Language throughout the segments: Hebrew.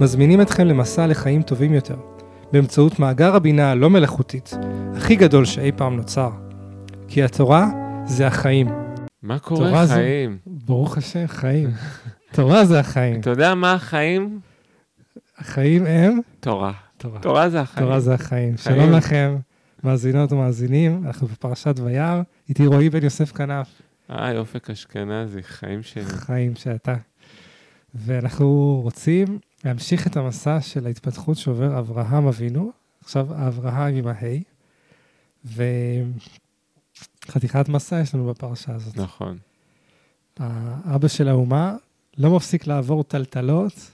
מזמינים אתכם למסע לחיים טובים יותר, באמצעות מאגר הבינה הלא מלאכותית, הכי גדול שאי פעם נוצר. כי התורה זה החיים. מה קורה זה- חיים? ברוך השם, חיים. תורה זה החיים. אתה יודע מה החיים? החיים הם תורה. תורה. תורה זה החיים. תורה זה החיים. חיים. שלום לכם, מאזינות ומאזינים, אנחנו בפרשת וירא, איתי רועי בן יוסף כנף, היי, אופק אשכנזי, חיים שלי. חיים שאתה. ואנחנו רוצים להמשיך את המסע של ההתפתחות שעובר אברהם אבינו, עכשיו אברהם עם ההי, וחתיכת מסע יש לנו בפרשה הזאת. נכון. האבא של האומה לא מפסיק לעבור טלטלות,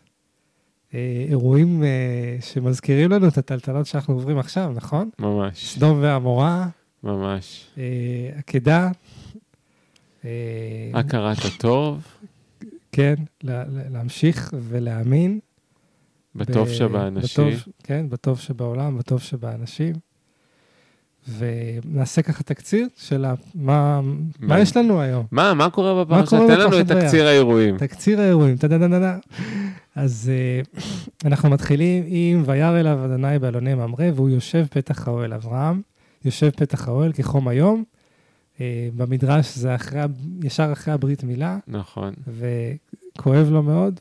אה, אירועים אה, שמזכירים לנו את הטלטלות שאנחנו עוברים עכשיו, נכון? ממש. סדום ועמורה, ממש. אה, עקדה, אה, הכרת הטוב, כן, לה- לה- להמשיך ולהאמין. בטוב ב- שבאנשים. בטוב, כן, בטוב שבעולם, בטוב שבאנשים. ונעשה ככה תקציר של ה- מה, מה מה- יש לנו היום. מה, מה קורה בפרשה? תן לנו את תקציר האירועים. תקציר האירועים, טה-דה-דה-דה. אז אה, אנחנו מתחילים עם וירא אליו אדוני באלוני ממרא, והוא יושב פתח האוהל. אברהם יושב פתח האוהל כחום היום. אה, במדרש זה אחרי, ישר אחרי הברית מילה, נכון. וכואב לו מאוד.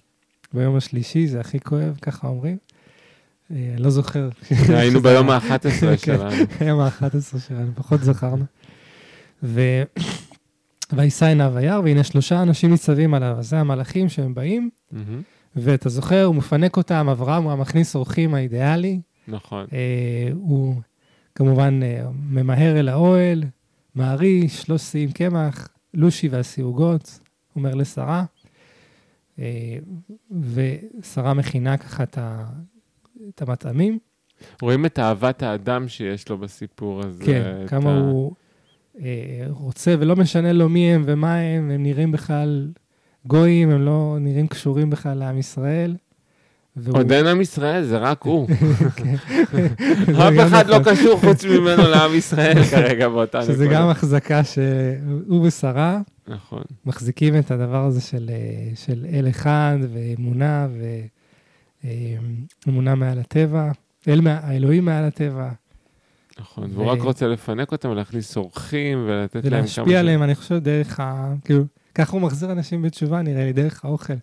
ביום השלישי זה הכי כואב, ככה אומרים. אה, אני לא זוכר. היינו ביום היה. ה-11 כן. שלנו. היום ה-11 שלנו, פחות זכרנו. וישא עיניו וירא, והנה שלושה אנשים ניצבים עליו, אז זה המלאכים שהם באים. ואתה זוכר, הוא מפנק אותם, אברהם הוא המכניס אורחים האידיאלי, נכון. אה, הוא כמובן אה, ממהר אל האוהל, מעריש, שלוש שיאים קמח, לושי והסיוגות, אומר לשרה, ושרה מכינה ככה את. את המטעמים. רואים את אהבת האדם שיש לו בסיפור הזה. כן, כמה ה- הוא אה, רוצה, ולא משנה לו מי הם ומה הם, הם נראים בכלל גויים, הם לא נראים קשורים בכלל לעם ישראל. והוא- עוד אין עם ישראל, זה רק הוא. כן. אף אחד לא. קשור חוץ ממנו לעם ישראל כרגע באותה נקודה. שזה גם החזקה שהוא ושרה נכון. מחזיקים את הדבר הזה של, אה, של אל אחד ואמונה ואמונה מעל הטבע, אל, מה- האלוהים מעל הטבע, נכון, והוא רק רוצה לפנק אותם ולהכניס אורחים ולתת להם כמה... ולהשפיע עליהם, אני חושב, דרך ה... כאילו, ככה הוא מחזיר אנשים בתשובה, נראה לי, דרך האוכל.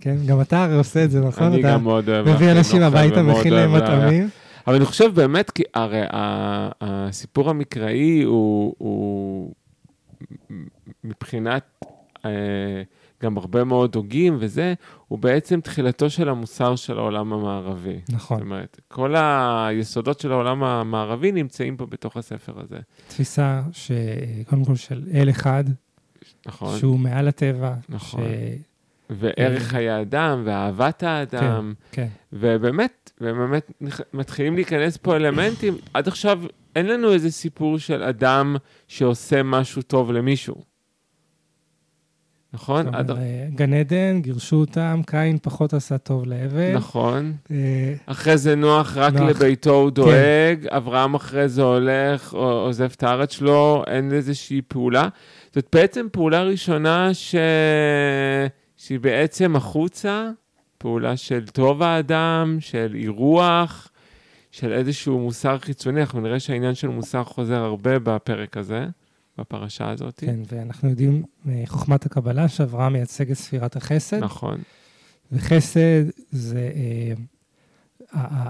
כן, גם אתה הרי עושה את זה, נכון? אני גם מאוד אוהב מביא אנשים הביתה, מכין להם. מטעמים. אבל אני חושב באמת, כי הרי הסיפור המקראי הוא מבחינת אה, גם הרבה מאוד הוגים וזה, הוא בעצם תחילתו של המוסר של העולם המערבי. זאת נכון, אומרת, כל היסודות של העולם המערבי נמצאים פה בתוך הספר הזה. תפיסה שקודם כל של אל אחד, נכון? שהוא מעל הטבע. נכון. ש- וערך אה, חיי אדם, ואהבת האדם, כן, ובאמת, ובאמת נכ- מתחילים להיכנס פה אלמנטים. עד עכשיו אין לנו איזה סיפור של אדם שעושה משהו טוב למישהו. נכון? זאת עד... אומרת, אה, גן עדן, גירשו אותם, קין פחות עשה טוב להבל. נכון. אה, אחרי זה נוח רק נוח. כן. לביתו הוא דואג, אברהם אחרי זה הולך, עוזב את הארץ שלו, אין איזושהי פעולה. זאת בעצם פעולה ראשונה ש... שהיא בעצם החוצה, פעולה של טוב האדם, של אירוח, של איזשהו מוסר חיצוני. אנחנו נראה שהעניין של מוסר חוזר הרבה בפרק הזה, בפרשה הזאת. כן, ואנחנו יודעים מחוכמת הקבלה שאברהם מייצג את ספירת החסד. נכון, וחסד זה אה,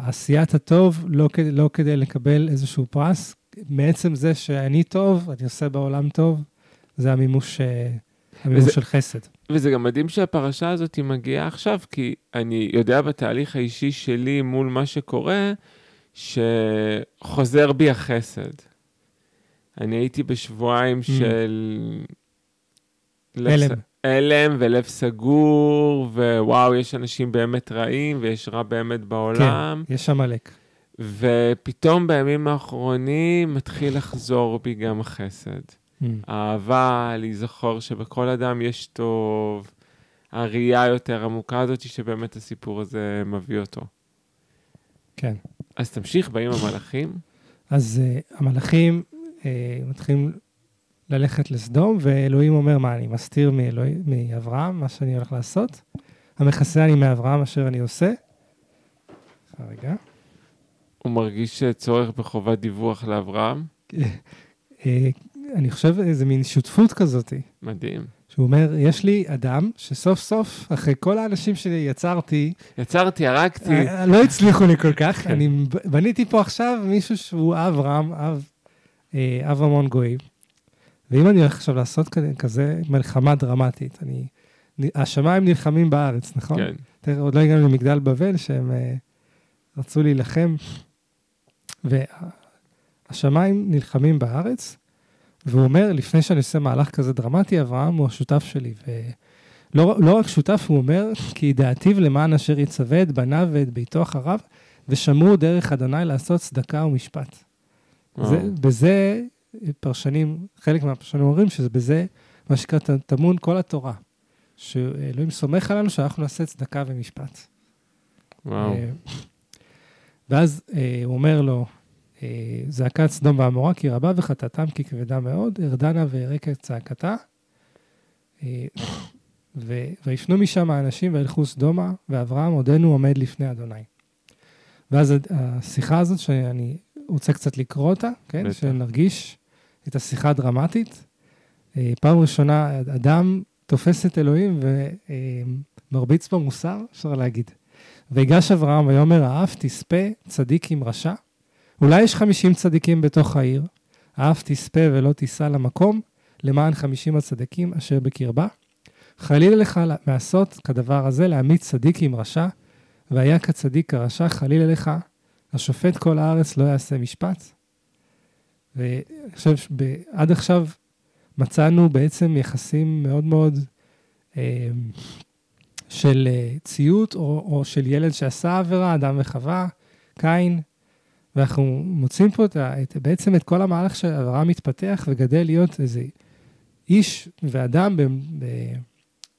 עשיית הטוב, לא לא כדי לקבל איזשהו פרס. מעצם זה שאני טוב, אני עושה בעולם טוב, זה המימוש, אה, המימוש וזה- של חסד. וזה גם מדהים שהפרשה הזאת מגיעה עכשיו, כי אני יודע בתהליך האישי שלי מול מה שקורה, שחוזר בי החסד. אני הייתי בשבועיים של... הלם. הלם ולב סגור, ווואו, יש אנשים באמת רעים ויש רע באמת בעולם. כן, יש עמלק. ופתאום בימים האחרונים מתחיל לחזור בי גם החסד. Mm. האהבה, להיזכור שבכל אדם יש טוב, הראייה יותר עמוקה הזאת שבאמת הסיפור הזה מביא אותו. כן. אז תמשיך, באים המלאכים. אז uh, המלאכים מתחילים ללכת לסדום, ואלוהים אומר, מה, אני מסתיר מאלוהים, מאברהם מה שאני הולך לעשות? המכסה אני מאברהם אשר אני עושה. רגע. הוא מרגיש צורך בחובת דיווח לאברהם. אה, אני חושב איזה מין שותפות כזאת, מדהים. שהוא אומר, יש לי אדם שסוף סוף, אחרי כל האנשים שיצרתי, יצרתי, הרגתי. אה, לא הצליחו לי כל כך, כן. אני בניתי פה עכשיו מישהו שהוא אב רם, אב, אה, אב המון גויים. ואם אני הולך עכשיו לעשות כזה, כזה מלחמה דרמטית, אני, השמיים נלחמים בארץ, נכון? כן. תראה, עוד לא הגענו למגדל בבל, שהם אה, רצו להילחם, והשמיים נלחמים בארץ, והוא אומר, לפני שאני עושה מהלך כזה דרמטי, אברהם הוא השותף שלי. ולא לא רק שותף, הוא אומר, כי ידעתיו למען אשר יצווה את בניו ואת ביתו אחריו, ושמרו דרך אדוני לעשות צדקה ומשפט. זה, בזה פרשנים, חלק מהפרשנים אומרים שבזה, מה שנקרא, טמון כל התורה. שאלוהים סומך עלינו שאנחנו נעשה צדקה ומשפט. וואו. אה, ואז אה, הוא אומר לו, אה, זעקת סדום ועמורה כי רבה וחטאתם כי כבדה מאוד, ארדנה את צעקתה. אה, ויפנו משם האנשים וילכו סדומה, ואברהם עודנו עומד לפני אדוני. ואז השיחה הזאת, שאני רוצה קצת לקרוא אותה, כן? בטח. שנרגיש את השיחה הדרמטית. אה, פעם ראשונה אדם תופס את אלוהים ומרביץ בו מוסר, אפשר להגיד. ויגש אברהם ויאמר, האף תספה צדיק עם רשע. אולי יש חמישים צדיקים בתוך העיר, האף תספה ולא תיסע למקום, למען חמישים הצדיקים אשר בקרבה. חלילה לך לעשות כדבר הזה, להעמיד צדיק עם רשע, והיה כצדיק כרשע, חלילה לך, השופט כל הארץ לא יעשה משפט. ואני חושב שעד עכשיו מצאנו בעצם יחסים מאוד מאוד אה, של אה, ציות, או, או של ילד שעשה עבירה, אדם וחווה, קין, ואנחנו מוצאים פה את, את, בעצם את כל המהלך שאברהם מתפתח וגדל להיות איזה איש ואדם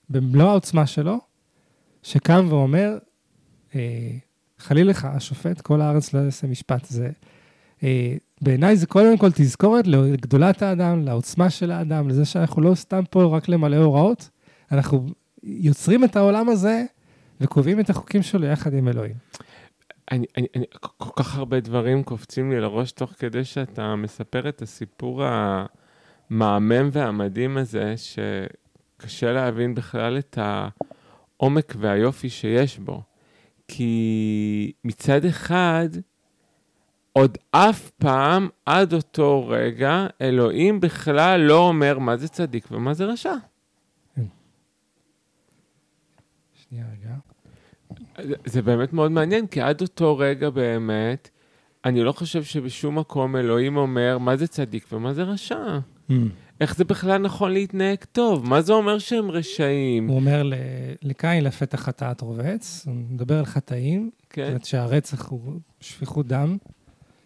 במלוא העוצמה שלו, שקם ואומר, אה, חלילה לך, השופט, כל הארץ לא יעשה משפט. זה, אה, בעיניי זה קודם כל תזכורת לגדולת האדם, לעוצמה של האדם, לזה שאנחנו לא סתם פה רק למלא הוראות, אנחנו יוצרים את העולם הזה וקובעים את החוקים שלו יחד עם אלוהים. אני, אני, אני, כל כך הרבה דברים קופצים לי לראש תוך כדי שאתה מספר את הסיפור המהמם והמדהים הזה, שקשה להבין בכלל את העומק והיופי שיש בו. כי מצד אחד, עוד אף פעם, עד אותו רגע, אלוהים בכלל לא אומר מה זה צדיק ומה זה רשע. שנייה רגע. זה, זה באמת מאוד מעניין, כי עד אותו רגע באמת, אני לא חושב שבשום מקום אלוהים אומר מה זה צדיק ומה זה רשע. איך זה בכלל נכון להתנהג טוב? מה זה אומר שהם רשעים? הוא אומר לקין לפתח חטאת רובץ, הוא מדבר על חטאים, זאת כן? אומרת שהרצח הוא שפיכות דם.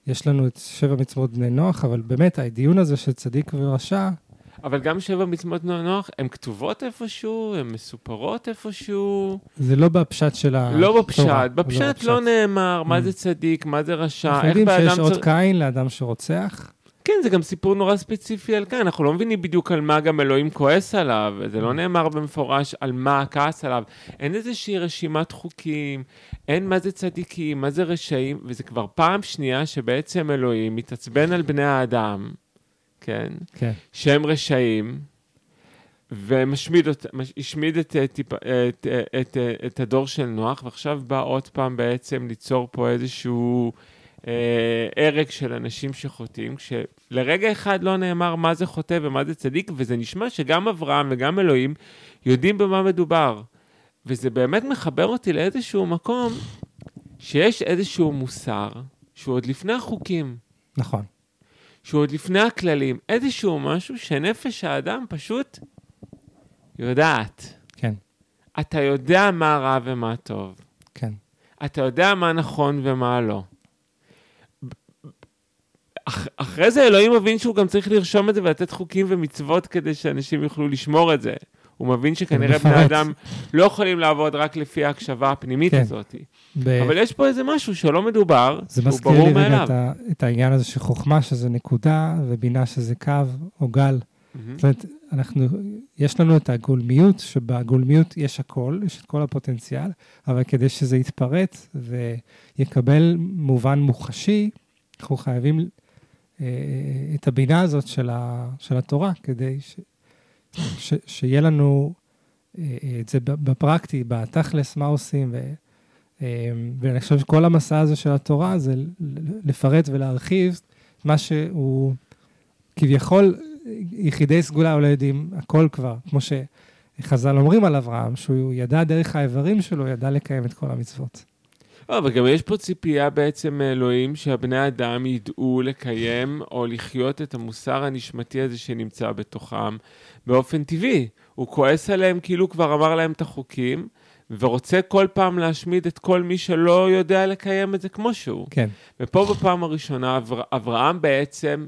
יש לנו את שבע מצוות בני נוח, אבל באמת הדיון הזה של צדיק ורשע, אבל גם שבע מצוות נוח, הן כתובות איפשהו, הן מסופרות איפשהו. זה לא בפשט של התורה. לא בפשט, הוא בפשט לא נאמר מה Mm. זה צדיק, מה זה רשע, אנחנו איך יודעים שיש באדם עוד צריך... קין לאדם שרוצח. כן, זה גם סיפור נורא ספציפי על כאן, אנחנו לא מבינים בדיוק על מה גם אלוהים כועס עליו, זה. לא נאמר במפורש על מה הכעס עליו. אין איזושהי רשימת חוקים, אין מה זה צדיקים, מה זה רשעים, וזה כבר פעם שנייה שבעצם אלוהים מתעצבן על בני האדם, כן? כן. שהם רשעים, ומשמיד השמיד את, את, את, את, את, הדור של נוח, ועכשיו בא עוד פעם בעצם ליצור פה איזשהו הרג של אנשים שחוטאים, כשלרגע אחד לא נאמר מה זה חוטא ומה זה צדיק, וזה נשמע שגם אברהם וגם אלוהים יודעים במה מדובר. וזה באמת מחבר אותי לאיזשהו מקום שיש איזשהו מוסר שהוא עוד לפני החוקים. נכון. שהוא עוד לפני הכללים, איזשהו משהו שנפש האדם פשוט יודעת. כן, אתה יודע מה רע ומה טוב. כן. אתה יודע מה נכון ומה לא. אח, אחרי זה אלוהים מבין שהוא גם צריך לרשום את זה ולתת חוקים ומצוות כדי שאנשים יוכלו לשמור את זה. הוא מבין שכנראה בני. אדם לא יכולים לעבוד רק לפי ההקשבה הפנימית כן. הזאת. ב- אבל יש פה איזה משהו שלא מדובר, זה הוא מזכיר ברור לי רגע מאליו. את, ה, את העניין הזה שחוכמה שזה נקודה ובינה שזה קו או גל. מהמם. זאת אומרת, אנחנו, יש לנו את הגולמיות, שבגולמיות יש הכל, יש את כל הפוטנציאל, אבל כדי שזה יתפרט ויקבל מובן מוחשי, אנחנו חייבים את הבינה הזאת של, ה, של התורה, כדי ש, ש, שיהיה לנו אה, אה, את זה בפרקטי, בתכלס, מה עושים. ו, אה, ואני חושב שכל המסע הזה של התורה זה לפרט ולהרחיב מה שהוא כביכול יחידי סגולה לא יודעים הכל כבר, כמו שחז"ל אומרים על אברהם, שהוא ידע דרך האיברים שלו, ידע לקיים את כל המצוות. לא, אבל גם יש פה ציפייה בעצם מאלוהים שהבני אדם ידעו לקיים או לחיות את המוסר הנשמתי הזה שנמצא בתוכם באופן טבעי. הוא כועס עליהם כאילו כבר אמר להם את החוקים, ורוצה כל פעם להשמיד את כל מי שלא יודע לקיים את זה כמו שהוא. כן, ופה בפעם הראשונה אבר... אברהם בעצם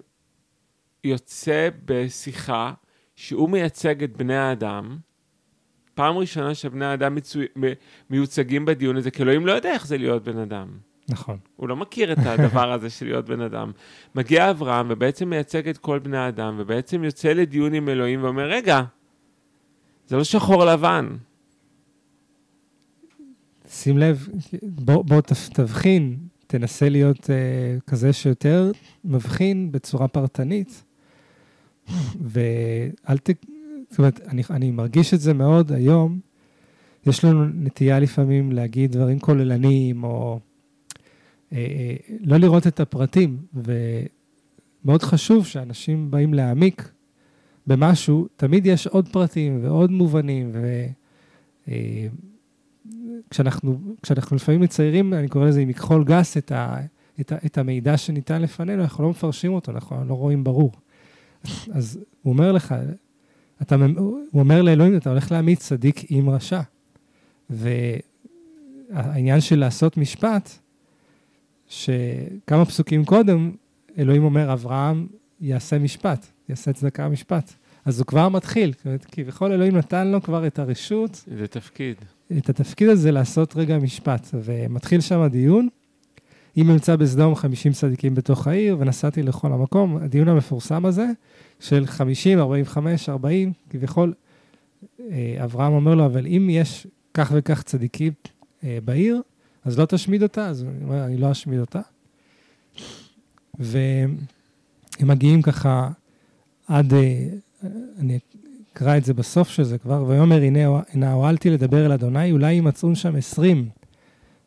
יוצא בשיחה שהוא מייצג את בני האדם. פעם ראשונה שבני האדם מצו... מ- מיוצגים בדיון הזה, כי אלוהים לא יודע איך זה להיות בן אדם. נכון. הוא לא מכיר את הדבר הזה של להיות בן אדם. מגיע אברהם ובעצם מייצג את כל בני האדם, ובעצם יוצא לדיון עם אלוהים ואומר, רגע, זה לא שחור לבן. שים לב, בוא, בוא תב- תבחין, תנסה להיות uh, כזה שיותר מבחין בצורה פרטנית, ואל ת... זאת אומרת, אני, אני מרגיש את זה מאוד היום. יש לנו נטייה לפעמים להגיד דברים כוללניים, או אה, אה, לא לראות את הפרטים, ומאוד חשוב שאנשים באים להעמיק במשהו, תמיד יש עוד פרטים ועוד מובנים, ו... אה, כשאנחנו, כשאנחנו לפעמים מציירים, אני קורא לזה עם מכחול גס, את, ה, את, ה, את המידע שניתן לפנינו, אנחנו לא מפרשים אותו, אנחנו לא רואים ברור. אז הוא אומר לך, אתה, הוא אומר לאלוהים, אתה הולך להעמיד צדיק עם רשע. והעניין של לעשות משפט, שכמה פסוקים קודם, אלוהים אומר, אברהם יעשה משפט, יעשה צדקה משפט. אז הוא כבר מתחיל, כביכול אלוהים נתן לו כבר את הרשות זה תפקיד. את התפקיד הזה לעשות רגע משפט, ומתחיל שם הדיון. אם נמצא בסדום 50 צדיקים בתוך העיר, ונסעתי לכל המקום, הדיון המפורסם הזה, של 50, 45, 40, כביכול, אה, אברהם אומר לו, אבל אם יש כך וכך צדיקים אה, בעיר, אז לא תשמיד אותה, אז הוא אומר, אני לא אשמיד אותה. והם מגיעים ככה עד, אה, אני אקרא את זה בסוף של זה כבר, ויאמר הנה הועלתי לדבר אל אדוני, אולי יימצאון שם עשרים,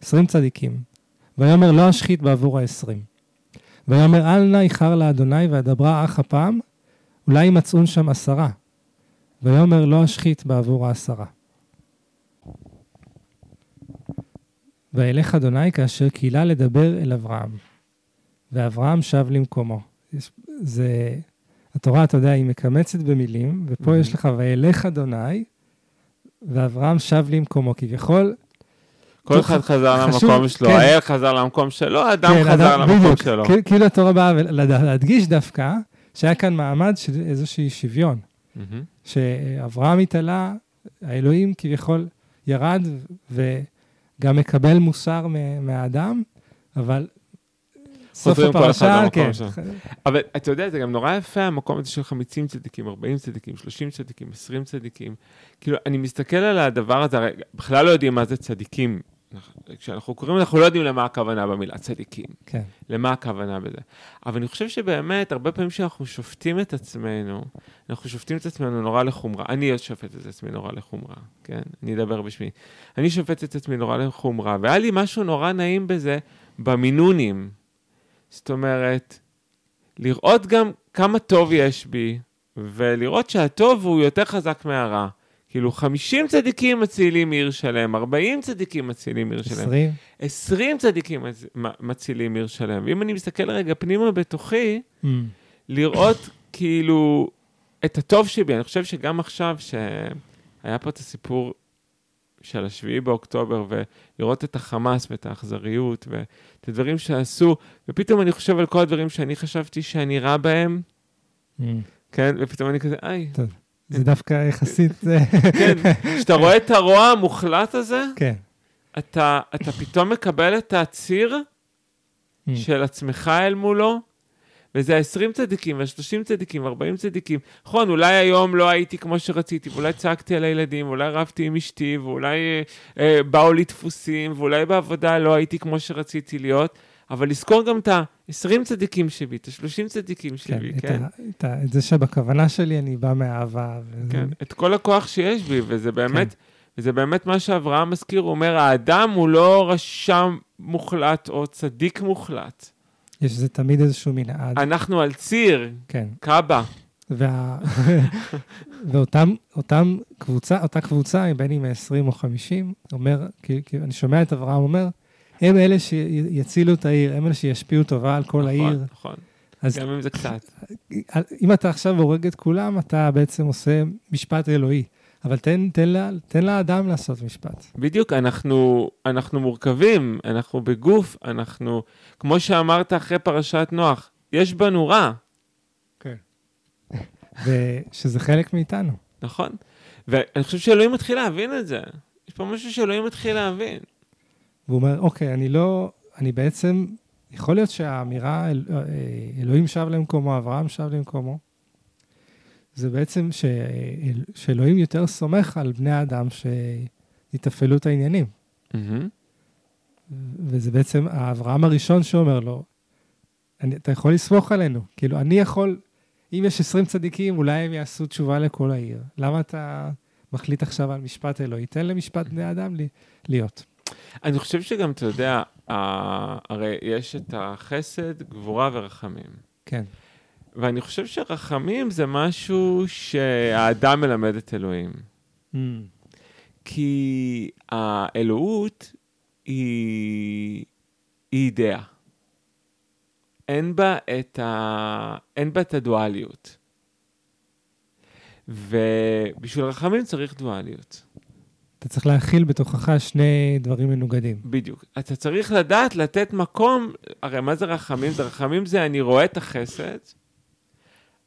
עשרים צדיקים. ויאמר לא אשחית בעבור העשרים. ויאמר אל נא איחר לאדוני ואדברה אך הפעם, אולי יימצאון שם עשרה. ויאמר לא אשחית בעבור העשרה. וילך אדוני כאשר קהילה לדבר אל אברהם. ואברהם שב למקומו. יש, זה, התורה, אתה יודע, היא מקמצת במילים, ופה Mhm. יש לך וילך אדוני, ואברהם שב למקומו. כביכול, כל אחד חזר למקום שלו, כן. האל חזר למקום שלו, האדם כן, חזר למקום. שלו. כאילו- התורה באה להדגיש דווקא שהיה כאן מעמד של איזושהי שוויון. שאברהם התעלה, האלוהים כביכול ירד וגם מקבל מוסר מהאדם, אבל סוף הפרשה, כן, שלו. אבל אתה יודע, זה גם נורא יפה המקום הזה של 50 צדיקים, 40 צדיקים, 30 צדיקים, 20 צדיקים. כאילו, אני מסתכל על הדבר הזה, הרי בכלל לא יודעים מה זה צדיקים. כשאנחנו קוראים, אנחנו לא יודעים למה הכוונה במילה צדיקים. כן, למה הכוונה בזה. אבל אני חושב שבאמת, הרבה פעמים כשאנחנו שופטים את עצמנו, אנחנו שופטים את עצמנו נורא לחומרה. אני שופט את עצמי נורא לחומרה, כן? אני אדבר בשמי. אני שופט את עצמי נורא לחומרה, והיה לי משהו נורא נעים בזה, במינונים. זאת אומרת, לראות גם כמה טוב יש בי, ולראות שהטוב הוא יותר חזק מהרע. כאילו, 50 צדיקים מצילים עיר שלם, 40 צדיקים מצילים עיר שלם. 20, 20 צדיקים מצ- מצילים עיר שלם. ואם אני מסתכל רגע פנימה בתוכי, Mm, לראות כאילו את הטוב שבי. אני חושב שגם עכשיו היה פה את הסיפור של השביעי באוקטובר, ולראות את החמאס ואת האכזריות, ואת הדברים שעשו, ופתאום אני חושב על כל הדברים שאני חשבתי שאני רע בהם, Mm. כן? ופתאום אני כזה, איי, טוב, זה דווקא יחסית, כן, כשאתה רואה את הרוע המוחלט הזה, כן. אתה, אתה פתאום מקבל את הציר Mm. של עצמך אל מולו, וזה ה-20 צדיקים, וה-30 צדיקים, וה-40 צדיקים. נכון, אולי היום לא הייתי כמו שרציתי, ואולי צעקתי על הילדים, ואולי רבתי עם אשתי, ואולי אה, אה, באו לי דפוסים, ואולי בעבודה לא הייתי כמו שרציתי להיות, אבל לזכור גם את ה-20 צדיקים שבי, את ה-30 צדיקים כן, שבי, את כן? ה- את ה- את זה שבכוונה שלי אני בא מאהבה. וזה- כן, את כל הכוח שיש בי, וזה באמת, כן. וזה באמת מה שאברהם מזכיר, הוא אומר, האדם הוא לא רשם מוחלט או צדיק מוחלט. יש זה תמיד איזשהו מנעד. אנחנו על ציר, כן. קאבה. וה... ואותם אותם קבוצה, אותה קבוצה, בין אם 20 או 50, אומר, כי, כי אני שומע את אברהם אומר, הם אלה שיצילו את העיר, הם אלה שישפיעו טובה על כל נכון, העיר. נכון, אז גם אם זה קצת. אם אתה עכשיו הורג את כולם, אתה בעצם עושה משפט אלוהי. אבל תן, תן, לה, תן לאדם לעשות משפט. בדיוק, אנחנו, אנחנו מורכבים, אנחנו בגוף, אנחנו, כמו שאמרת אחרי פרשת נוח, יש בנו רע, ושזה חלק מאיתנו. נכון? ואני חושב שאלוהים מתחיל להבין את זה. יש פה משהו שאלוהים מתחיל להבין. והוא אומר, אוקיי, אני לא, אני בעצם, יכול להיות שהאמירה, אל, אה, אלוהים שב למקומו, אברהם שב למקומו, זה בעצם ש, אל- שאלוהים יותר סומך על בני האדם שיתפעלו את העניינים. מהמם. וזה בעצם האברהם הראשון שאומר לו, אני, אתה יכול לסמוך עלינו. כאילו, אני יכול, אם יש 20 צדיקים, אולי הם יעשו תשובה לכל העיר. למה אתה מחליט עכשיו על משפט אלוהי? תן למשפט בני אדם להיות. אני חושב שגם, אתה יודע, הרי יש את החסד, גבורה ורחמים. כן. ואני חושב שרחמים זה משהו שהאדם מלמד את אלוהים. Mm. כי האלוהות היא, היא אידאה. אין בה את, ה... אין בה את הדואליות. ובשביל רחמים צריך דואליות. אתה צריך להכיל בתוכך שני דברים מנוגדים. בדיוק. אתה צריך לדעת לתת מקום, הרי מה זה רחמים? זה רחמים זה אני רואה את החסד,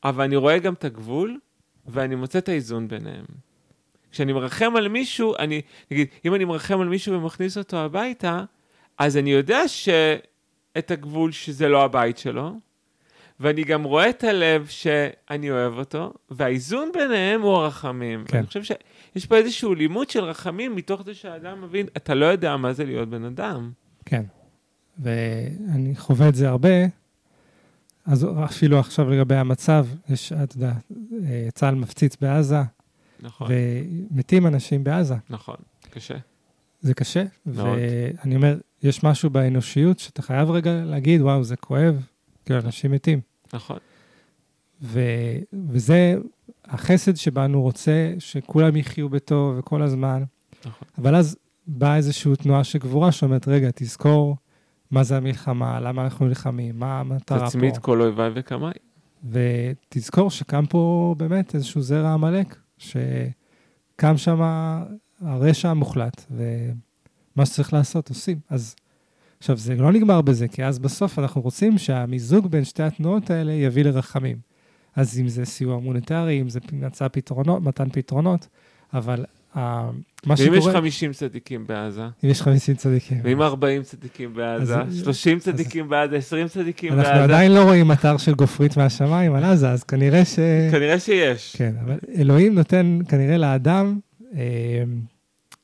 אבל אני רואה גם את הגבול, ואני מוצא את האיזון ביניהם. כשאני מרחם על מישהו, אני, נגיד, אם אני מרחם על מישהו ומכניס אותו הביתה, אז אני יודע שאת הגבול שזה לא הבית שלו, ואני גם רואה את הלב שאני אוהב אותו, והאיזון ביניהם הוא הרחמים. כן. אני חושב שיש פה איזשהו לימוד של רחמים מתוך זה שהאדם מבין, אתה לא יודע מה זה להיות בן אדם. כן. ואני חווה את זה הרבה. אז אפילו עכשיו לגבי המצב, יש, אתה יודע, אה, צה"ל מפציץ בעזה, נכון, ומתים אנשים בעזה. נכון, קשה. זה קשה, מאוד. ואני אומר, יש משהו באנושיות שאתה חייב רגע להגיד, וואו, זה כואב, כאילו, אנשים מתים. נכון, ו, וזה החסד שבנו רוצה שכולם יחיו בטוב וכל הזמן, נכון. אבל אז באה איזושהי תנועה של גבורה שאומרת, רגע, תזכור מה זה המלחמה, למה אנחנו נלחמים, מה המטרה פה. תצמיד כל אויביי וקמאי. ותזכור שקם פה באמת איזשהו זרע עמלק, שקם שם הרשע המוחלט, ומה שצריך לעשות עושים. אז עכשיו, זה לא נגמר בזה, כי אז בסוף אנחנו רוצים שהמיזוג בין שתי התנועות האלה יביא לרחמים. אז אם זה סיוע מוניטרי, אם זה מצא פתרונות, מתן פתרונות, אבל uh, מה ואם יש שקורה... 50 צדיקים בעזה, אם יש 50 צדיקים. ואם 40 צדיקים בעזה, אז- 30 צדיקים בעזה, 20 צדיקים אנחנו בעזה, עדיין לא רואים אתר של גופרית מהשמיים על עזה, אז כנראה ש... כנראה שיש. כן, אבל אלוהים נותן כנראה לאדם, אה,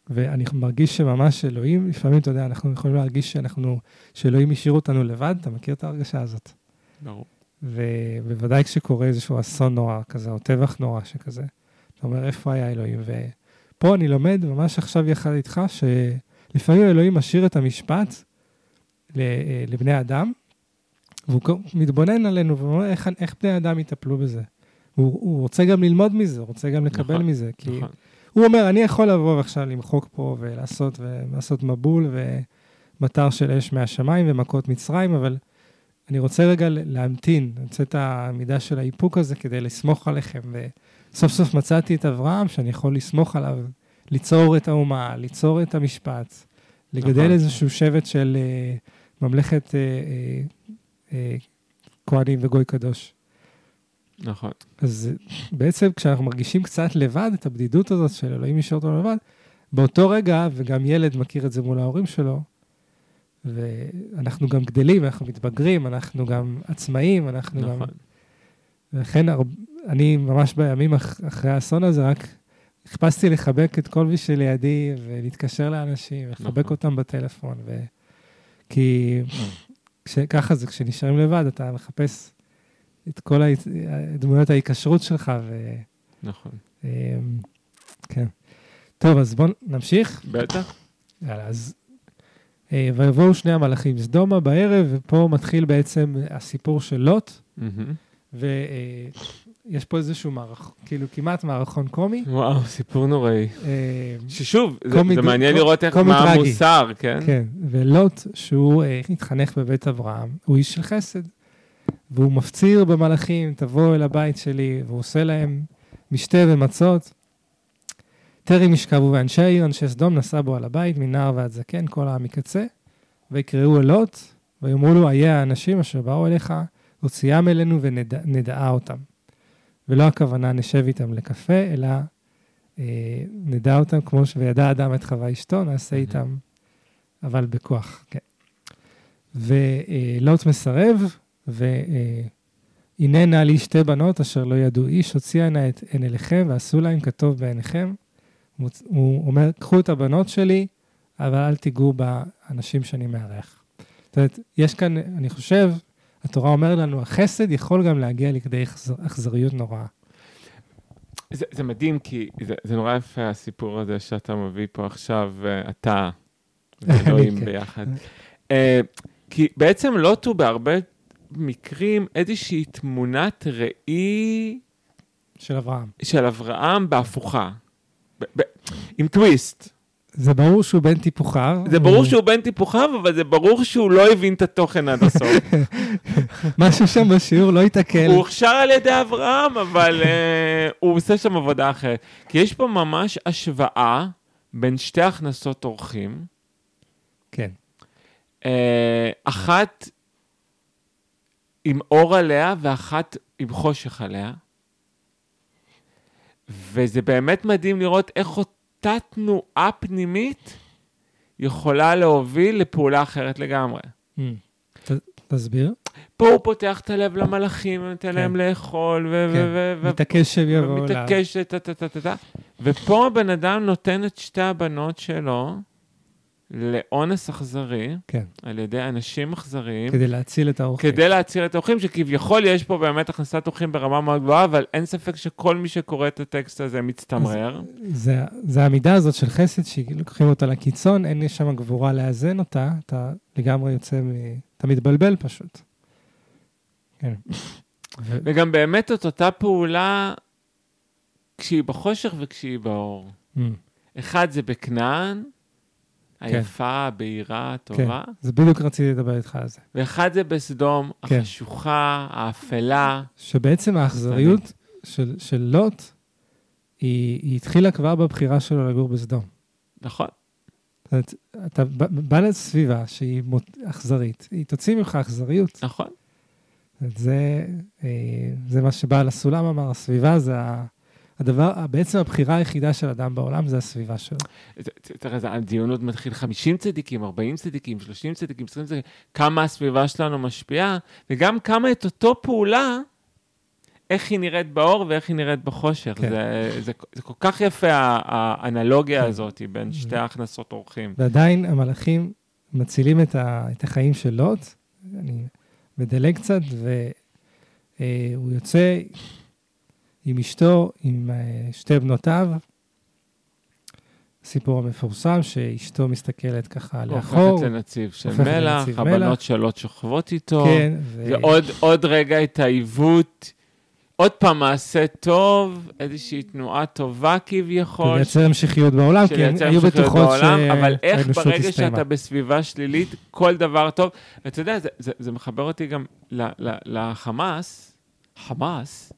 ואני מרגיש שממש אלוהים, לפעמים, אתה יודע, אנחנו יכולים להרגיש שאנחנו, שאלוהים השאיר אותנו לבד, אתה מכיר את ההרגשה הזאת? ברור. ובוודאי כשקורה איזשהו אסון נורא כזה, או טבח נורא שכזה, אתה אומר, איפה היה אלוהים? ופה אני לומד ממש עכשיו יחד איתך, שלפעמים אלוהים משאיר את המשפט אה, לבני אדם, והוא מתבונן עלינו ואומר, איך, איך בני אדם יטפלו בזה? הוא, הוא רוצה גם ללמוד מזה, הוא רוצה גם לקבל נכון, מזה, כי נכון. הוא אומר, אני יכול לבוא ועכשיו למחוק פה ולעשות, ולעשות מבול ומטר של אש מהשמיים ומכות מצרים, אבל אני רוצה רגע להמתין, אני רוצה את המידה של האיפוק הזה כדי לסמוך עליכם. ו... סוף מצאתי את אברהם, שאני יכול לסמוך עליו, ליצור את האומה, ליצור את המשפט, לגדל נכון. איזשהו שבט של אה, ממלכת אה, אה, אה, כהנים וגוי קדוש. נכון. אז בעצם כשאנחנו מרגישים קצת לבד, את הבדידות הזאת של אלוהים נשאר אותו לבד, באותו רגע, וגם ילד מכיר את זה מול ההורים שלו, ואנחנו גם גדלים, אנחנו מתבגרים, אנחנו גם עצמאים, אנחנו גם... נכון. ולכן הר... אני ממש בימים אח... אחרי האסון הזה, רק חיפשתי לחבק את כל מי שלידי ולהתקשר לאנשים, לחבק נכון. אותם בטלפון. ו... כי כש... ככה זה, כשנשארים לבד, אתה מחפש את כל ה... דמויות ההיקשרות שלך, ו... נכון. אמ, כן. טוב, אז בואו נמשיך. בטח. יאללה, אז... אה, ויבואו שני המלאכים סדומה בערב, ופה מתחיל בעצם הסיפור של לוט, מהמם. ויש פה איזשהו מערך, כאילו כמעט מערכון קומי. וואו, סיפור נוראי. אה, ששוב, זה- זה מעניין לראות איך, מה טרגי. המוסר, כן? כן, ולוט, שהוא אה, התחנך בבית אברהם, הוא איש של חסד. והוא מפציר במלאכים, תבואו אל הבית שלי, והוא עושה להם משתה ומצות. טרם ישכבו, ואנשי העיר, אנשי סדום, נסע בו על הבית, מנער ועד זקן, כל העם מקצה. ויקראו אל לוט, ויאמרו לו, איה האנשים אשר באו אליך, הוציאם אלינו ונדעה אותם. ולא הכוונה נשב איתם לקפה, אלא אה, נדע אותם כמו ש... וידע אדם את חווה אשתו, נעשה. איתם, אבל בכוח, כן. ולוט מסרב, והנה נא לי שתי בנות אשר לא ידעו איש, הוציאה נא את עין אליכם ועשו להם כטוב בעיניכם. הוא אומר, קחו את הבנות שלי, אבל אל תיגעו באנשים שאני מארח. זאת אומרת, יש כאן, אני חושב, התורה אומרת לנו, החסד יכול גם להגיע לכדי אכזר- אכזריות נוראה. זה, זה מדהים, כי זה, זה נורא יפה הסיפור הזה שאתה מביא פה עכשיו, אתה ואלוהים כן. ביחד. אה, כי בעצם לוט הוא בהרבה מקרים איזושהי תמונת ראי של אברהם. של אברהם בהפוכה. עם טוויסט. זה ברור שהוא בן טיפוחיו. זה ברור הוא- שהוא בן טיפוחיו, אבל זה ברור שהוא לא הבין את התוכן עד הסוף. משהו שם בשיעור לא התעכל. הוא הוכשר על ידי אברהם, אבל אה, הוא עושה שם עבודה אחרת. כי יש פה ממש השוואה בין שתי הכנסות אורחים. כן. אה, אחת עם אור עליה ואחת עם חושך עליה. וזה באמת מדהים לראות איך אותה תנועה פנימית יכולה להוביל לפעולה אחרת לגמרי. Mm. ת- תסביר. פה הוא פותח את הלב למלאכים, ונותן כן. להם לאכול, ו... כן. ו- ו- מתעקש שהם יבואו אליו. ומתעקש, טה טה טה טה טה. ופה הבן אדם נותן את שתי הבנות שלו לאונס אכזרי, כן. על ידי אנשים אכזריים, כדי להציל את האורחים. כדי להציל את האורחים, שכביכול יש פה באמת הכנסת אורחים ברמה מאוד גבוהה, אבל אין ספק שכל מי שקורא את הטקסט הזה מצטמרר. זה, זה המידה הזאת של חסד, שלוקחים אותה לקיצון, אין שם גבורה לאזן אותה, אתה לגמרי יוצא מ... אתה מתבלבל פשוט. כן. וגם באמת את אותה פעולה כשהיא בחושך וכשהיא באור. Mm, אחד זה בכנען. היפה, הבהירה, הטובה, זה בדיוק רציתי לדבר איתך על זה. ואחד זה בסדום, כן. החשוכה, האפלה. שבעצם האכזריות של, של לוט, היא, היא התחילה כבר בבחירה שלו לגור בסדום. נכון, זאת אומרת, אתה בא, לסביבה שהיא מות- אכזרית, היא תוציא ממך אכזריות. נכון. זה, אה, זה מה שבעל הסולם אמר, הסביבה זה ה- הדבר, בעצם הבחירה היחידה של אדם בעולם זה הסביבה שלו. תראה, זה- הדיונות מתחיל 50 צדיקים, 40 צדיקים, 30 צדיקים, 20 צדיקים, כמה הסביבה שלנו משפיעה, וגם כמה את אותו פעולה, איך היא נראית באור ואיך היא נראית בחושך. כן. זה, זה, זה כל כך יפה, האנלוגיה כן. הזאת בין שתי הכנסות אורחים. ועדיין המלאכים מצילים את, ה, את החיים של לוט. אני מדלג קצת, והוא יוצא עם אשתו, עם אה, שתי בנותיו. סיפור המפורסם, שאשתו מסתכלת ככה לאחור. הופכת לנציב של הופכת מלח, לנציב הבנות מלח. שלו שוכבות איתו. כן, ו... זה עוד, עוד רגע את העיוות, עוד פעם מעשה טוב, איזושהי תנועה טובה כביכול. לייצר המשכיות בעולם, כי לייצר היו בטוחות בעולם, אבל איך ברגע הסתיימה. שאתה בסביבה שלילית, כל דבר טוב. ואתה יודע, זה, זה, זה מחבר אותי גם ל, ל, לחמאס, חמאס,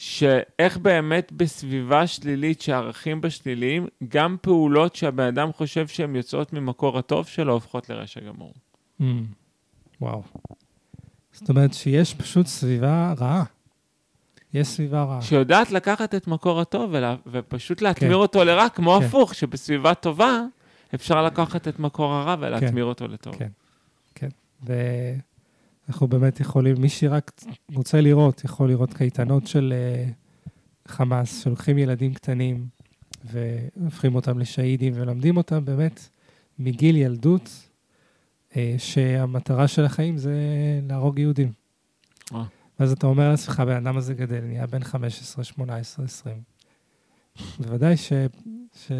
שאיך באמת בסביבה שלילית, שהערכים בה שליליים, גם פעולות שהבן אדם חושב שהן יוצאות ממקור הטוב שלו, הופכות לרשע גמור. Mm. וואו. זאת אומרת שיש פשוט סביבה רעה. יש סביבה רעה. שיודעת לקחת את מקור הטוב ולה, ופשוט להטמיר כן. אותו לרע, כמו כן. הפוך, שבסביבה טובה אפשר לקחת את מקור הרע ולהטמיר אותו לטוב. כן. כן. ואנחנו באמת יכולים, מי שרק רוצה לראות, יכול לראות קייטנות של uh, חמאס, שלוקחים ילדים קטנים והופכים אותם לשהידים ולומדים אותם באמת מגיל ילדות, uh, שהמטרה של החיים זה להרוג יהודים. אה. ואז אתה אומר לעצמך, הבן אדם הזה גדל, נהיה בן 15, 18, 20. בוודאי ש... ש...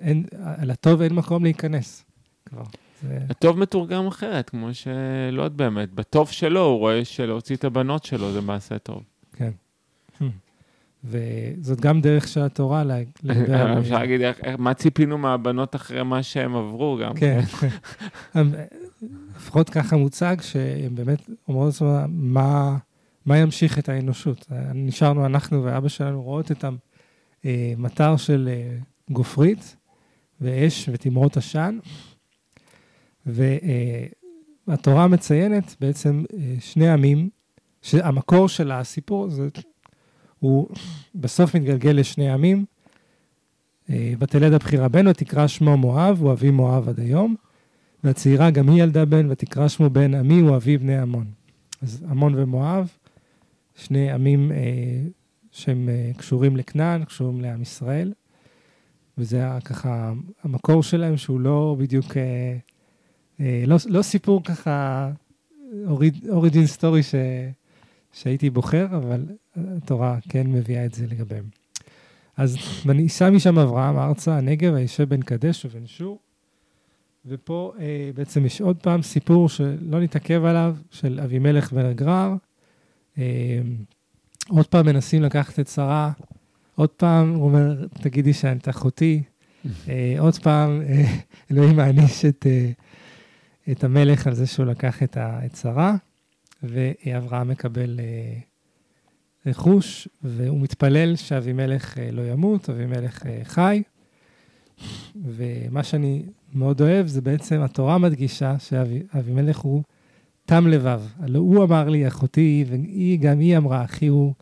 אין, לטוב אין מקום להיכנס כבר. זה... הטוב מתורגם אחרת, כמו שלא יודע באמת, בטוב שלו הוא רואה שלהוציא את הבנות שלו זה מעשה טוב. כן. וזאת גם דרך של התורה לדבר על... אפשר להגיד, מה ציפינו מהבנות אחרי מה שהם עברו גם. כן. לפחות ככה מוצג, שהם באמת אומרות לעצמם, מה, מה ימשיך את האנושות? נשארנו אנחנו ואבא שלנו רואות את המטר של אה, גופרית ואש ותמרות עשן, והתורה מציינת בעצם אה, שני עמים, שהמקור של הסיפור זה, הוא בסוף מתגלגל לשני עמים. אה, ותלד הבחירה בן ותקרא שמו מואב, הוא אבי מואב עד היום. והצעירה גם היא ילדה בן, ותקרא שמו בן עמי, הוא אבי בני עמון. אז עמון ומואב, שני עמים אה, שהם אה, קשורים לכנען, קשורים לעם ישראל, וזה ככה המקור שלהם, שהוא לא בדיוק, אה, לא, לא סיפור ככה, אוריג'ין סטורי ש, שהייתי בוחר, אבל התורה כן מביאה את זה לגביהם. אז ונישא משם אברהם ארצה, הנגב, הישב בין קדש ובין שור. ופה אה, בעצם יש עוד פעם סיפור שלא נתעכב עליו, של אבימלך בן הגרר. אה, עוד פעם מנסים לקחת את שרה, עוד פעם הוא אומר, תגידי שאת אחותי. אה, עוד פעם אה, אלוהים מעניש את, אה, את המלך על זה שהוא לקח את, ה, את שרה, ואברהם מקבל אה, רכוש, והוא מתפלל שאבימלך אה, לא ימות, אבימלך אה, חי. ומה שאני מאוד אוהב, זה בעצם התורה מדגישה שאבימלך הוא תם לבב. הלא הוא אמר לי, אחותי היא, והיא, גם היא אמרה, אחי הוא,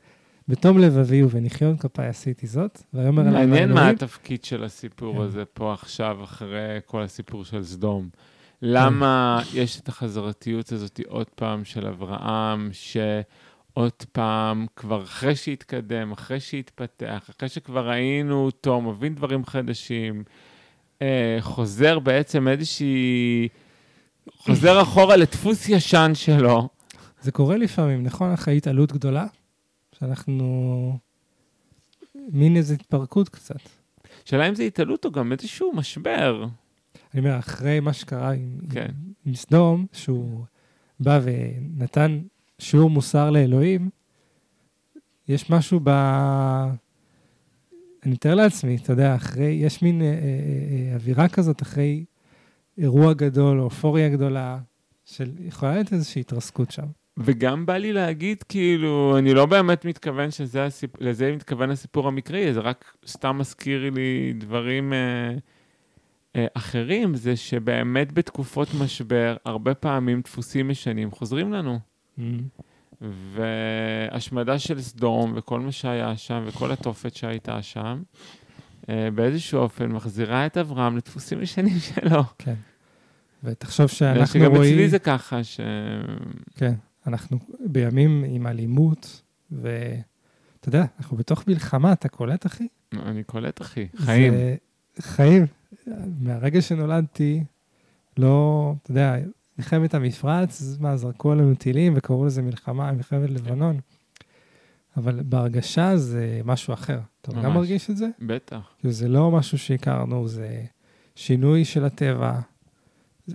בתום לבבי ובניחיון כפיי עשיתי זאת. ויאמר אליי מעניין מה התפקיד של הסיפור כן. הזה פה עכשיו, אחרי כל הסיפור של סדום. למה יש את החזרתיות הזאת עוד פעם של אברהם, שעוד פעם, כבר אחרי שהתקדם, אחרי שהתפתח, אחרי שכבר ראינו אותו, מבין דברים חדשים, אה, חוזר בעצם איזושהי... חוזר אחורה לדפוס ישן שלו. זה קורה לפעמים, נכון? אחרי התעלות גדולה, שאנחנו... מין איזו התפרקות קצת. שאלה אם זה התעלות או גם איזשהו משבר. אני אומר, אחרי מה שקרה עם, כן. עם, עם סדום, שהוא בא ונתן שיעור מוסר לאלוהים, יש משהו ב... אני מתאר לעצמי, אתה יודע, אחרי, יש מין אה, אה, אה, אווירה כזאת אחרי אירוע גדול או אופוריה גדולה, של יכולה להיות איזושהי התרסקות שם. וגם בא לי להגיד, כאילו, אני לא באמת מתכוון שזה הסיפ... לזה מתכוון הסיפור המקראי, זה רק סתם מזכיר לי דברים אה, אה, אחרים, זה שבאמת בתקופות משבר, הרבה פעמים דפוסים ישנים חוזרים לנו. והשמדה של סדום וכל מה שהיה שם וכל התופת שהייתה שם, אה, באיזשהו אופן מחזירה את אברהם לדפוסים ישנים שלו. כן. ותחשוב שאנחנו שגם רואים... אצלי זה ככה, ש... כן, אנחנו בימים עם אלימות, ואתה יודע, אנחנו בתוך מלחמה, אתה קולט, אחי? אני קולט, אחי. חיים. זה חיים. מהרגע שנולדתי, לא, אתה יודע, מלחמת המפרץ, מה, זרקו עלינו טילים וקראו לזה מלחמה, מלחמת לבנון. אבל בהרגשה זה משהו אחר. אתה גם ממש. מרגיש את זה? בטח. כאילו, זה לא משהו שהכרנו, זה שינוי של הטבע.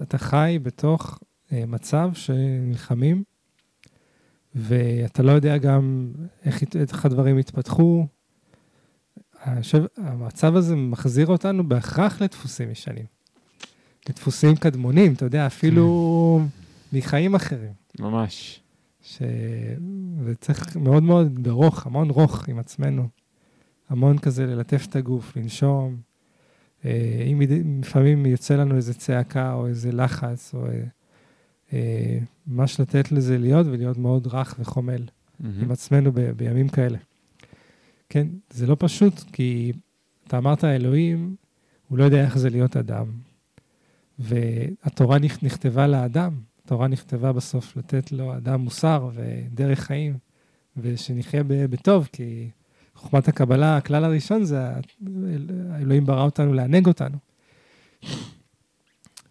אתה חי בתוך אה, מצב שנלחמים, ואתה לא יודע גם איך, איך הדברים יתפתחו. חושב, המצב הזה מחזיר אותנו בהכרח לדפוסים ישנים. לדפוסים קדמונים, אתה יודע, אפילו מחיים אחרים. ממש. שזה צריך מאוד מאוד ברוך, המון רוך עם עצמנו. המון כזה ללטף את הגוף, לנשום. אה, אם לפעמים יוצא לנו איזה צעקה או איזה לחץ, או אה, ממש לתת לזה להיות ולהיות מאוד רך וחומל mm-hmm. עם עצמנו ב, בימים כאלה. כן, זה לא פשוט, כי אתה אמרת, אלוהים, הוא לא יודע איך זה להיות אדם. והתורה נכתבה לאדם, התורה נכתבה בסוף לתת לו אדם מוסר ודרך חיים, ושנחיה בטוב, כי חוכמת הקבלה, הכלל הראשון זה, האלוהים ברא אותנו לענג אותנו.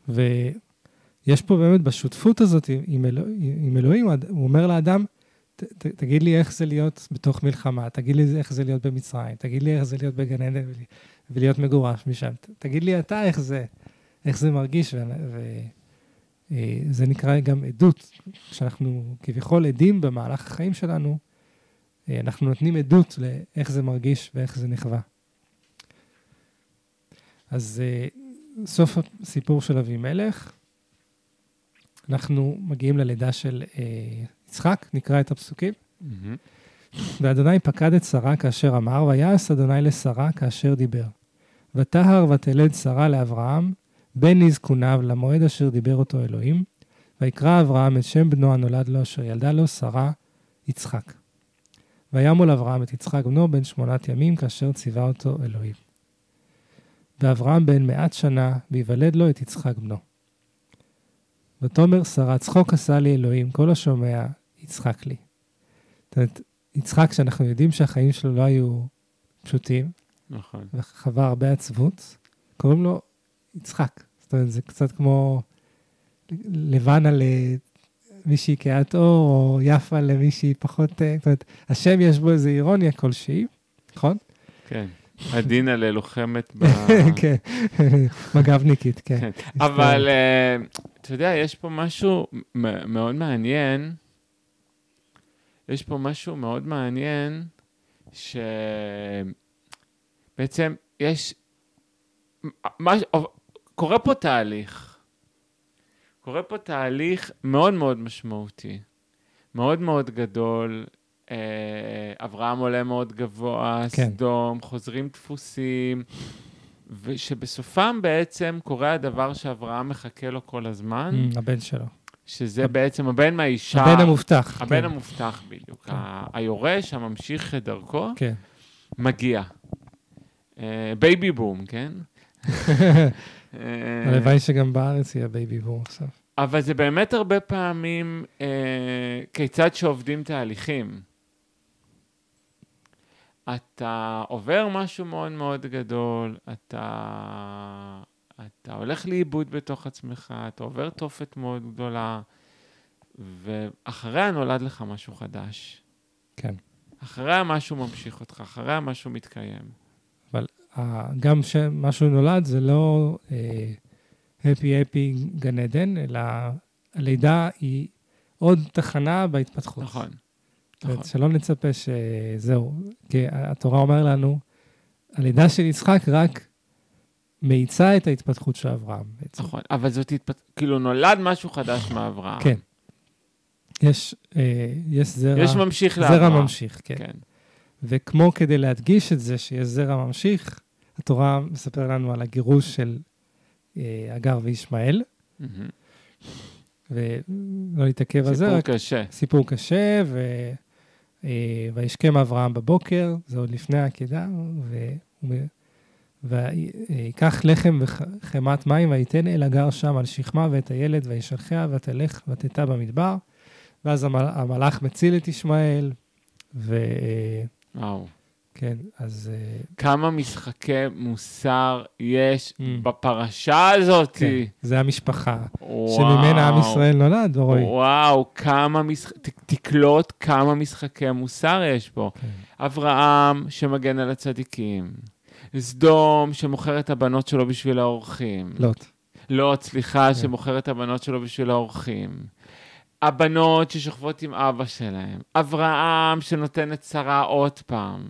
ויש פה באמת בשותפות הזאת עם, אלוה, עם אלוהים, הוא אומר לאדם, ת, ת, תגיד לי איך זה להיות בתוך מלחמה, תגיד לי איך זה להיות במצרים, תגיד לי איך זה להיות בגן עדן ולהיות מגורש משם, תגיד לי אתה איך זה, איך זה מרגיש, וזה אה, נקרא גם עדות, כשאנחנו כביכול עדים במהלך החיים שלנו, אה, אנחנו נותנים עדות לאיך זה מרגיש ואיך זה נכווה. אז אה, סוף הסיפור של אבימלך, אנחנו מגיעים ללידה של יצחק, נקרא את הפסוקים. ואדוני פקד את שרה כאשר אמר, ויעש אדוני לשרה כאשר דיבר. ותהר ותלד שרה לאברהם, בן נזקוניו למועד אשר דיבר אותו אלוהים, ויקרא אברהם את שם בנו הנולד לו, אשר ילדה לו שרה, יצחק. וימול אברהם את יצחק בנו בן שמונת ימים, כאשר ציווה אותו אלוהים. ואברהם בן מעט שנה, ויוולד לו את יצחק בנו. ותאמר שרה, צחוק עשה לי אלוהים, כל השומע, יצחק לי. זאת אומרת, יצחק, שאנחנו יודעים שהחיים שלו לא היו פשוטים, נכון. וחווה הרבה עצבות, קוראים לו יצחק. זאת אומרת, זה קצת כמו לבנה למישהי כהת אור, או יפה למישהי פחות... אה, זאת אומרת, השם יש בו איזו אירוניה כלשהי, נכון? כן. עדינה ללוחמת ב... כן, מג"בניקית, כן. כן. אבל אה, אתה יודע, יש פה משהו מאוד מעניין. יש פה משהו מאוד מעניין, שבעצם יש... קורה פה תהליך. קורה פה תהליך מאוד מאוד משמעותי, מאוד מאוד גדול. אה, אברהם עולה מאוד גבוה, כן. סדום, חוזרים דפוסים, ושבסופם בעצם קורה הדבר שאברהם מחכה לו כל הזמן. Mm, הבן שלו. שזה בעצם הבן מהאישה... הבן המובטח. הבן כן. המובטח בדיוק. כן. היורש הממשיך את דרכו, כן. מגיע. בייבי אה, בום, כן? אה, הלוואי שגם בארץ יהיה בייבי בום עכשיו. אבל זה באמת הרבה פעמים אה, כזה שעוברים תהליכים. אתה עובר משהו מאוד מאוד גדול, אתה, אתה הולך לאיבוד בתוך עצמך, אתה עובר תופת מאוד גדולה, ואחריה נולד לך משהו חדש. כן. אחריה משהו ממשיך אותך, אחריה משהו מתקיים. אבל uh, גם כשמשהו נולד זה לא הפי uh, הפי גן עדן, אלא הלידה היא עוד תחנה בהתפתחות. נכון. נכון. שלא נצפה שזהו, כי התורה אומר לנו, הלידה של יצחק רק מאיצה את ההתפתחות של אברהם. בעצם. נכון, אבל זאת התפתחות, כאילו נולד משהו חדש מאברהם. כן. יש, אה, יש זרע... יש ממשיך לאברהם. זרע ממשיך, כן. כן. וכמו כדי להדגיש את זה שיש זרע ממשיך, התורה מספר לנו על הגירוש של אה, הגר וישמעאל. Mm-hmm. ולא להתעכב על זה. סיפור קשה. סיפור קשה, ו... אה, וישכם אברהם בבוקר, זה עוד לפני העקידה, ויקח לחם וחמת מים, וייתן אל הגר שם על שכמה ואת הילד, וישלחיה, ותלך ותתה במדבר. ואז המלאך מציל את ישמעאל, ו... וואו. כן, אז... אה, כמה משחקי מוסר יש mm. בפרשה הזאת. כן, זה המשפחה, וואו. שממנה עם ישראל נולד, רועי. וואו, כמה משחקי... תקלוט כמה משחקי מוסר יש פה. כן. אברהם שמגן על הצדיקים. סדום שמוכר את הבנות שלו בשביל האורחים. לוט. לוט, סליחה, כן. שמוכר את הבנות שלו בשביל האורחים. הבנות ששוכבות עם אבא שלהם. אברהם שנותן את שרה עוד פעם.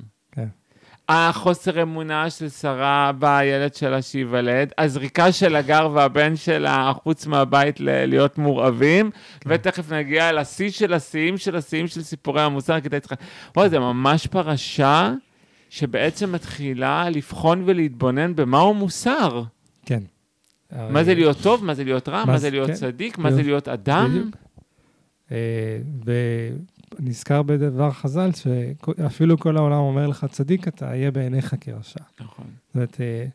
החוסר אמונה של שרה בילד שלה שייוולד, הזריקה של הגר והבן שלה החוץ מהבית ל- להיות מורעבים, כן. ותכף נגיע לשיא של השיאים של השיאים של סיפורי המוסר, כדי יצחק. וואי, זה ממש פרשה שבעצם מתחילה לבחון ולהתבונן במהו מוסר. כן. מה זה להיות טוב, מה זה להיות רע, מה זה- להיות כן. צדיק, מה זה להיות אדם. אה, ונזכר בדבר חז"ל, שאפילו כל העולם אומר לך צדיק אתה, יהיה בעיניך כרשע. נכון. זאת אומרת, אה,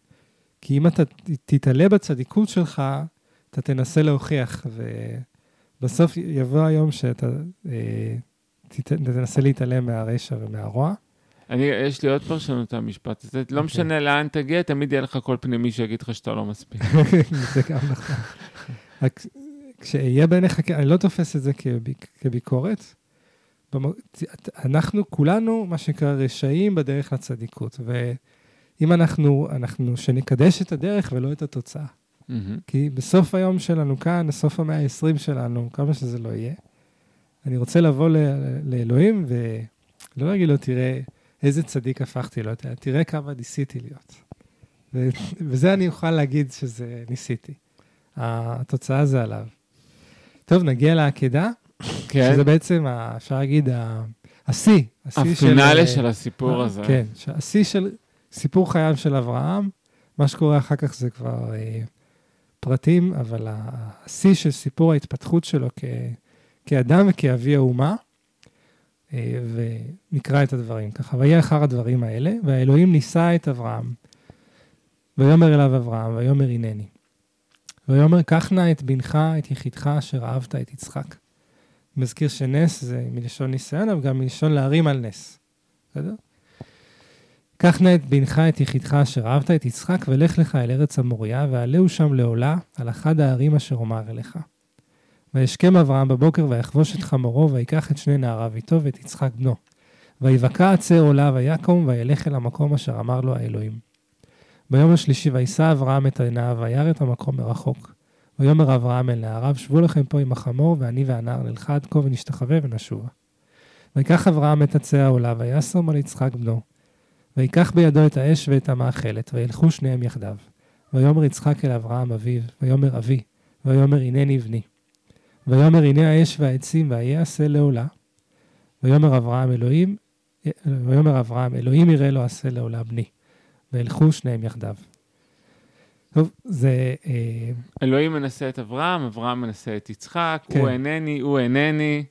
כי אם אתה תתעלה בצדיקות שלך, אתה תנסה להוכיח, ובסוף יבוא היום שאתה אה, תנסה להתעלם מהרשע ומהרוע. אני, יש לי עוד פרשנות למשפט הזה, לא אוקיי. משנה לאן תגיע, תמיד יהיה לך קול פנימי שיגיד לך שאתה לא מספיק. זה גם נכון. רק כשיהיה בעיניך, אני לא תופס את זה כביק, כביקורת. אנחנו כולנו, מה שנקרא, רשעים בדרך לצדיקות. ואם אנחנו, אנחנו, שנקדש את הדרך ולא את התוצאה. כי בסוף היום שלנו כאן, בסוף המאה ה-20 שלנו, כמה שזה לא יהיה, אני רוצה לבוא ל- לאלוהים ולא להגיד לו, תראה איזה צדיק הפכתי לו, תראה- תראה כמה ניסיתי להיות. וזה אני אוכל להגיד שזה ניסיתי. התוצאה זה עליו. טוב, נגיע לעקדה, כן, שזה בעצם, אפשר להגיד, השיא. השיא הפינאלה אה, של הסיפור אה, הזה. כן, השיא של סיפור חייו של אברהם, מה שקורה אחר כך זה כבר אה, פרטים, אבל השיא של סיפור ההתפתחות שלו כ, כאדם וכאבי האומה, ונקרא את הדברים ככה. ויהיה אחר הדברים האלה, והאלוהים נישא את אברהם. ויאמר אליו אברהם, ויאמר הנני. ויאמר, קח נא את בנך, את יחידך, אשר אהבת את יצחק. מזכיר שנס זה מלשון ניסיון, אבל גם מלשון להרים על נס. בסדר? קח נא את בנך, את יחידך, אשר אהבת את יצחק, ולך לך אל ארץ המוריה, ועלהו שם לעולה, על אחד הערים אשר אומר אליך. וישכם אברהם בבוקר, ויחבוש את חמורו, ויקח את שני נעריו איתו, ואת יצחק בנו. ויבקע עצר עולה, ויקום, וילך אל המקום אשר אמר לו האלוהים. ביום השלישי, וישא אברהם את עיניו, וירא את המקום מרחוק. ויאמר אברהם אל נעריו, שבו לכם פה עם החמור, ואני והנער נלכה עד כה ונשתחווה ונשובה. ויקח אברהם את עצי העולה, וישם על יצחק בנו. ויקח בידו את האש ואת המאכלת, וילכו שניהם יחדיו. ויאמר יצחק אל אברהם אביו, ויאמר אבי, ויאמר הנני בני. ויאמר הנה האש והעצים, והיה עשה לעולה. ויאמר אברהם אלוהים, ויאמר אברהם אלוהים יראה לו עשה לעולה בני. וילכו שניהם יחדיו. טוב, זה... אה, אלוהים מנסה את אברהם, אברהם מנסה את יצחק, כן. הוא אינני, הוא אינני.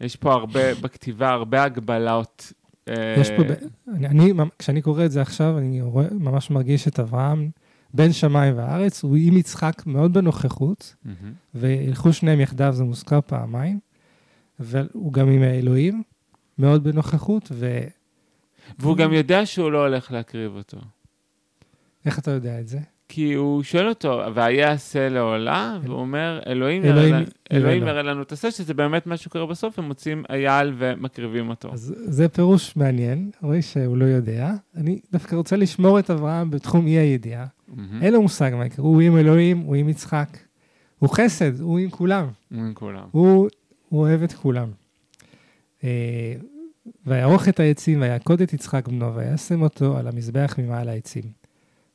יש פה הרבה, בכתיבה, הרבה הגבלות. אה, יש פה, אני, כשאני קורא את זה עכשיו, אני רואה, ממש מרגיש את אברהם בין שמיים וארץ, הוא עם יצחק מאוד בנוכחות, מהמם. וילכו שניהם יחדיו, זה מוזכר פעמיים, והוא גם עם האלוהים, מאוד בנוכחות, ואיך והוא גם יודע שהוא לא הולך להקריב אותו. אתה יודע את זה? כי הוא שואל אותו, והיה עשה לעולה, והוא אומר, אלוהים אלוהים אלוהים לו." יראה לנו את עשה, שזה באמת מה שקורה בסוף, הם מוצאים אייל ומקריבים אותו. אז זה פירוש מעניין, רואה שהוא לא יודע. אני דווקא רוצה לשמור את אברהם בתחום אי הידיעה. מהמם. אין לו מושג מה יקרה, הוא עם אלוהים, הוא עם יצחק. הוא חסד, הוא עם כולם. הוא עם כולם. הוא, הוא אוהב את כולם. אה, ויערוך את העצים, ויעקוד את יצחק בנו, וישם אותו על המזבח ממעל העצים.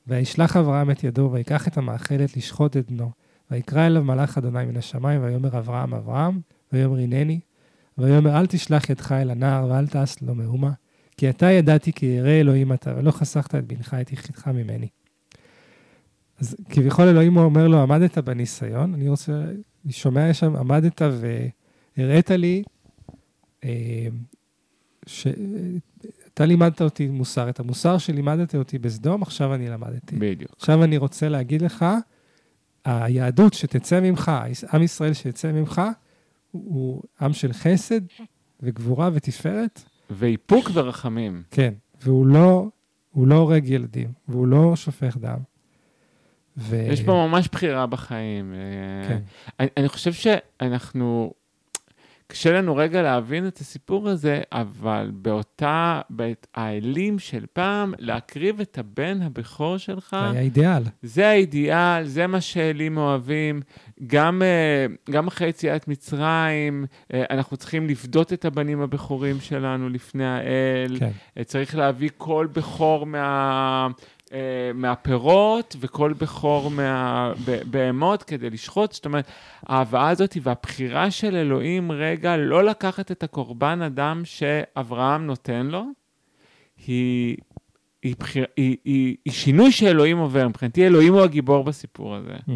וישלח אברהם את ידו, ויקח את המאכלת לשחוט את בנו. ויקרא אליו מלאך אדוני מן השמיים, ויאמר אברהם, אברהם, ויאמר הנני. ויאמר אל תשלח ידך אל הנער, ואל תעש לו מאומה. כי אתה ידעתי כי ירא אלוהים אתה, ולא חסכת את בנך את יחידך ממני. אז כביכול אלוהים אומר לו, עמדת בניסיון, אני רוצה, אני שומע שם, עמדת והראית לי, אה, שאתה לימדת אותי מוסר, את המוסר שלימדת אותי בסדום, עכשיו אני למדתי. בדיוק. עכשיו אני רוצה להגיד לך, היהדות שתצא ממך, עם ישראל שיצא ממך, הוא עם של חסד וגבורה ותפארת, ואיפוק ורחמים. כן, והוא לא, הוא לא הורג ילדים, והוא לא שופך דם. ו... יש פה ממש בחירה בחיים. אה, כן, אני, אני חושב שאנחנו, קשה לנו רגע להבין את הסיפור הזה, אבל באותה, בעת האלים של פעם, להקריב את הבן הבכור שלך, היה אידיאל. זה האידיאל, זה מה שאלים אוהבים. גם, אה, גם אחרי יציאת מצרים, אה, אנחנו צריכים לפדות את הבנים הבכורים שלנו לפני האל. כן. אה, צריך להביא קול בכור מה... אה, מהפירות וכל בכור מהבהמות כדי לשחוט. זאת אומרת, ההבאה הזאת והבחירה של אלוהים רגע לא לקחת את הקורבן אדם שאברהם נותן לו, היא, היא, בחיר, היא, היא, היא שינוי שאלוהים עובר. מבחינתי אלוהים הוא הגיבור בסיפור הזה. Mm.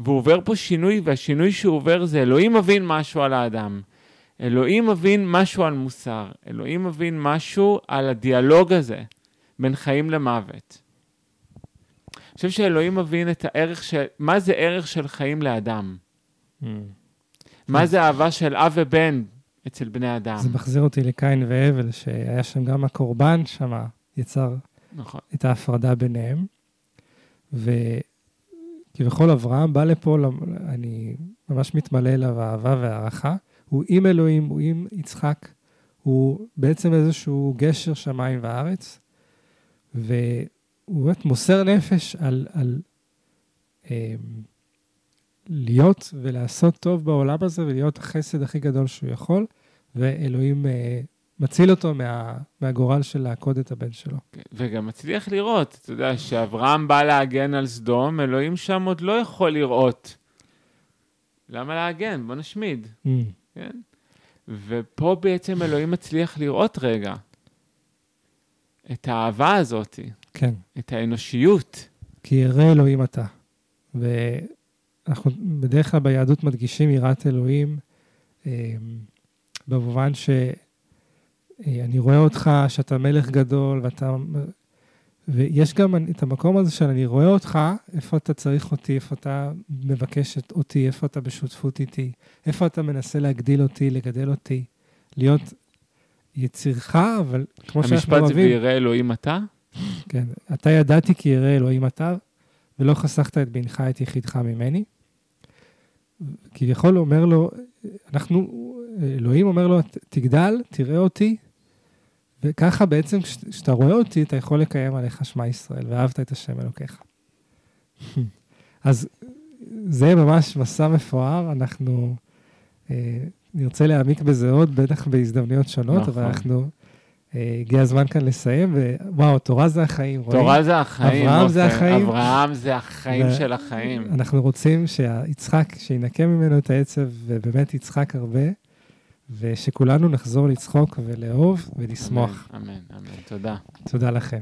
והוא עובר פה שינוי, והשינוי שהוא עובר זה אלוהים מבין משהו על האדם. אלוהים מבין משהו על מוסר. אלוהים מבין משהו על הדיאלוג הזה בין חיים למוות. אני חושב שאלוהים מבין את הערך של, מה זה ערך של חיים לאדם? Mm. מה זה אהבה של אב ובן אצל בני אדם? זה מחזיר אותי לקין והבל, שהיה שם גם הקורבן שם, יצר נכון. את ההפרדה ביניהם. וכביכול אברהם בא לפה, אני ממש מתמלא אליו אהבה והערכה. הוא עם אלוהים, הוא עם יצחק, הוא בעצם איזשהו גשר שמיים וארץ, והוא באמת מוסר נפש על, על אה, להיות ולעשות טוב בעולם הזה ולהיות החסד הכי גדול שהוא יכול, ואלוהים אה, מציל אותו מה, מהגורל של לעקוד את הבן שלו. וגם מצליח לראות, אתה יודע, שאברהם בא להגן על סדום, אלוהים שם עוד לא יכול לראות. למה להגן? בוא נשמיד, Mm. כן? ופה בעצם אלוהים מצליח לראות רגע את האהבה הזאת, כן. את האנושיות. כי ירא אלוהים אתה. ואנחנו בדרך כלל ביהדות מדגישים יראת אלוהים, אה, במובן שאני רואה אותך, שאתה מלך גדול, ואתה... ויש גם את המקום הזה של אני רואה אותך, איפה אתה צריך אותי, איפה אתה מבקש אותי, איפה אתה בשותפות איתי, איפה אתה מנסה להגדיל אותי, לגדל אותי, להיות יצירך, אבל כמו שאנחנו המשפט זה אוהבים, וירא אלוהים אתה? כן, אתה ידעתי כי ירא אלוהים אתה, ולא חסכת את בנך את יחידך ממני. כביכול אומר לו, אנחנו, אלוהים אומר לו, "ת- תגדל, תראה אותי, וככה בעצם כש- כשאתה רואה אותי, אתה יכול לקיים עליך שמע ישראל, ואהבת את השם אלוקיך. אז זה ממש מסע מפואר, אנחנו אה, נרצה להעמיק בזה עוד, בטח בהזדמנויות שונות, אבל נכון. אנחנו, אה, הגיע הזמן כאן לסיים, ווואו, תורה זה החיים, רואים? תורה זה החיים. אברהם זה. החיים. אברהם זה החיים ו- של החיים. אנחנו רוצים שיצחק, שינקה ממנו את העצב, ובאמת יצחק הרבה, ושכולנו נחזור לצחוק ולאהוב ולשמוח. אמן, אמן, אמן. תודה. תודה לכם.